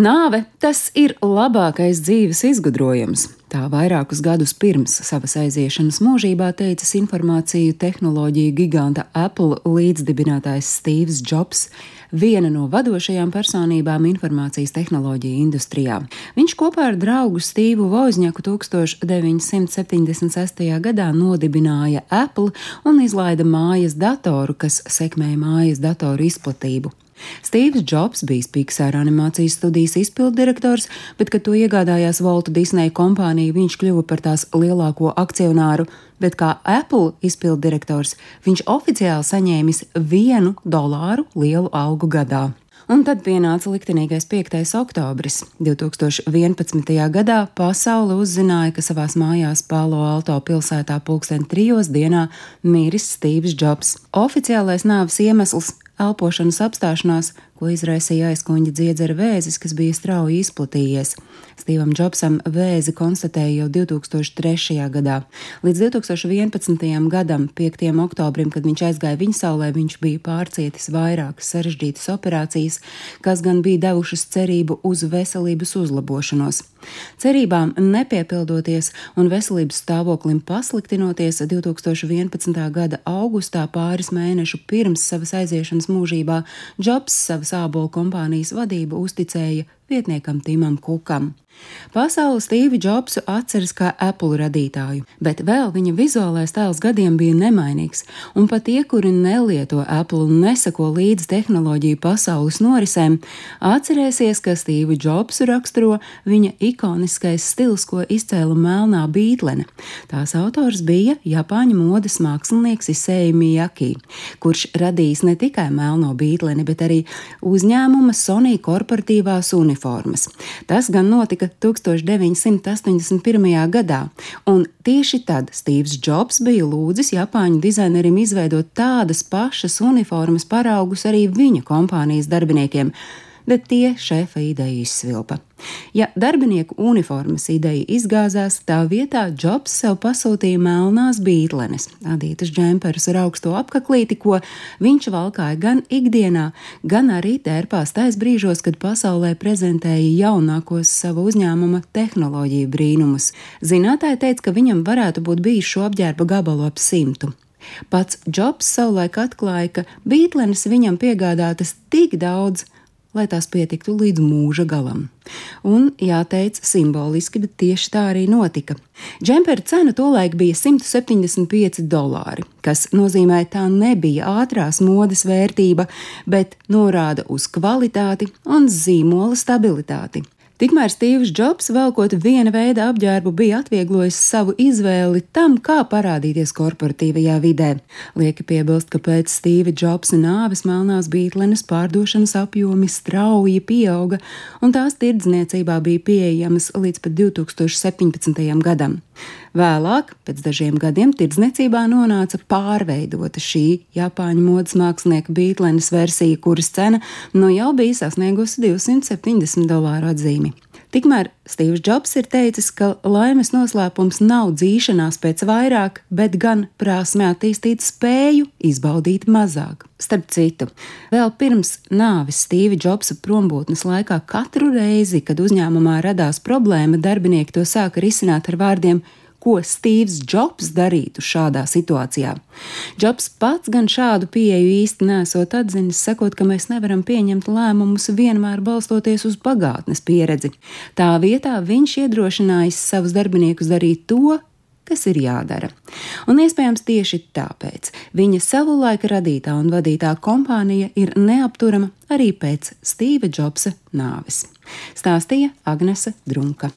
Nāve tas ir labākais dzīves izgudrojums. Tā vairākus gadus pirms savas aiziešanas mūžībā teicis informāciju tehnoloģiju giganta Apple līdzdibinātājs Steve's Jobs, viena no vadošajām personībām informācijas tehnoloģiju industrijā. Viņš kopā ar draugu Stīvu Vozņaku 1976. gadā nodibināja Apple un izlaida mājas datoru, kas sekmēja mājas datoru izplatību. Stīvs Džobs bijis Pixar animācijas studijas izpilddirektors, bet, kad to iegādājās Volta Disneja kompānija, viņš kļuva par tās lielāko akcionāru, bet kā Apple izpilddirektors viņš oficiāli saņēmis vienu dolāru lielu algu gadā. Un tad pienāca liktenīgais 5. oktobris. 2011. gadā pasaule uzzināja, ka savās mājās Palo Alto pilsētā pulksten trijos dienā miris Stīvs Džobs. Oficiālais nāves iemesls elpošanas apstāšanās, ko izraisīja aizkuņģa dziedzera vēzis, kas bija strauji izplatījies. Stīvam Džobsam vēzi konstatēja jau 2003. gadā. Līdz 2011. gadam, 5. oktobrim, kad viņš aizgāja viņa saulē, viņš bija pārcietis vairākas sarežģītas operācijas, kas gan bija devušas cerību uz veselības uzlabošanos. Cerībām nepiepildoties un veselības stāvoklim pasliktinoties 2011. gada augustā pāris mēnešu pirms savas aiziešanas mūžībā, Džobs savas ābolu kompānijas vadību uzticēja vietniekam Timam Kukam. Pasaules Stīvi Džobsu atceras kā Apple radītāju, bet vēl viņa vizuālais tēls gadiem bija nemainīgs, un pat tie, kuri nelieto Apple un nesako līdzi tehnoloģiju pasaules norisēm, atcerēsies, ka Stīvi Džobsu raksturo viņa ikoniskais stils, ko izcēla melnā bītlene. Tās autors bija Japāņu modes mākslinieks Isēja Miyaki, kurš radījis ne tikai melno bītleni, bet arī uzņēmuma Sony korporatīvās uniformas. Tas gan notika 1981. gadā, un tieši tad Stīvs Džobs bija lūdzis Japāņu dizainerim izveidot tādas pašas uniformas paraugus arī viņa kompānijas darbiniekiem bet tie šefa ideju izsvilpa. Ja darbinieku uniformas ideja izgāzās, tā vietā Džobs sev pasūtīja melnās bītlenes, adītas džemperus ar augsto apaklīti, ko viņš valkāja gan ikdienā, gan arī tērpās tais brīžos, kad pasaulē prezentēja jaunākos savu uzņēmuma tehnoloģiju brīnumus. Zinātāji teica, ka viņam varētu būt bijis šo apģērba gabalu ap simtu. Pats Džobs savulaik atklāja, ka bītlenes viņam piegādātas tik daudz, lai tās pietiktu līdz mūža galam. Un, jāteic, simboliski, bet tieši tā arī notika. Džempera cena tolaik bija 175 dolāri, kas nozīmē, tā nebija ātrās modes vērtība, bet norāda uz kvalitāti un zīmola stabilitāti. Tikmēr Stīvs Džobs, velkot viena veida apģērbu, bija atvieglojis savu izvēli tam, kā parādīties korporatīvajā vidē. Lieki piebilst, ka pēc Stīva Džobsa nāves melnās bītlenes pārdošanas apjomi strauji pieauga, un tās tirdzniecībā bija pieejamas līdz pat 2017. gadam. Vēlāk, pēc dažiem gadiem, tirdzniecībā nonāca pārveidota šī Japāņu modes mākslinieka Beatlenes versija, kuras cena nu jau bija sasniegusi 270 dolāru atzīmi. Tikmēr Stīvs Džobs ir teicis, ka laimes noslēpums nav dzīšanās pēc vairāk, bet gan prasme attīstīt spēju izbaudīt mazāk. Starp citu, vēl pirms nāves Stīva Džobsa prombūtnes laikā katru reizi, kad uzņēmumā radās problēma, darbinieki to sāka risināt ar vārdiem: ko Stīvs Džobs darītu šādā situācijā. Džobs pats gan šādu pieeju īsti nesot atzinis, sakot, ka mēs nevaram pieņemt lēmumus vienmēr balstoties uz pagātnes pieredzi. Tā vietā viņš iedrošinājis savus darbiniekus darīt to, kas ir jādara. Un iespējams tieši tāpēc viņa savulaik radītā un vadītā kompānija ir neapturama arī pēc Stīva Džobsa nāves. Stāstīja Agnese Drunka.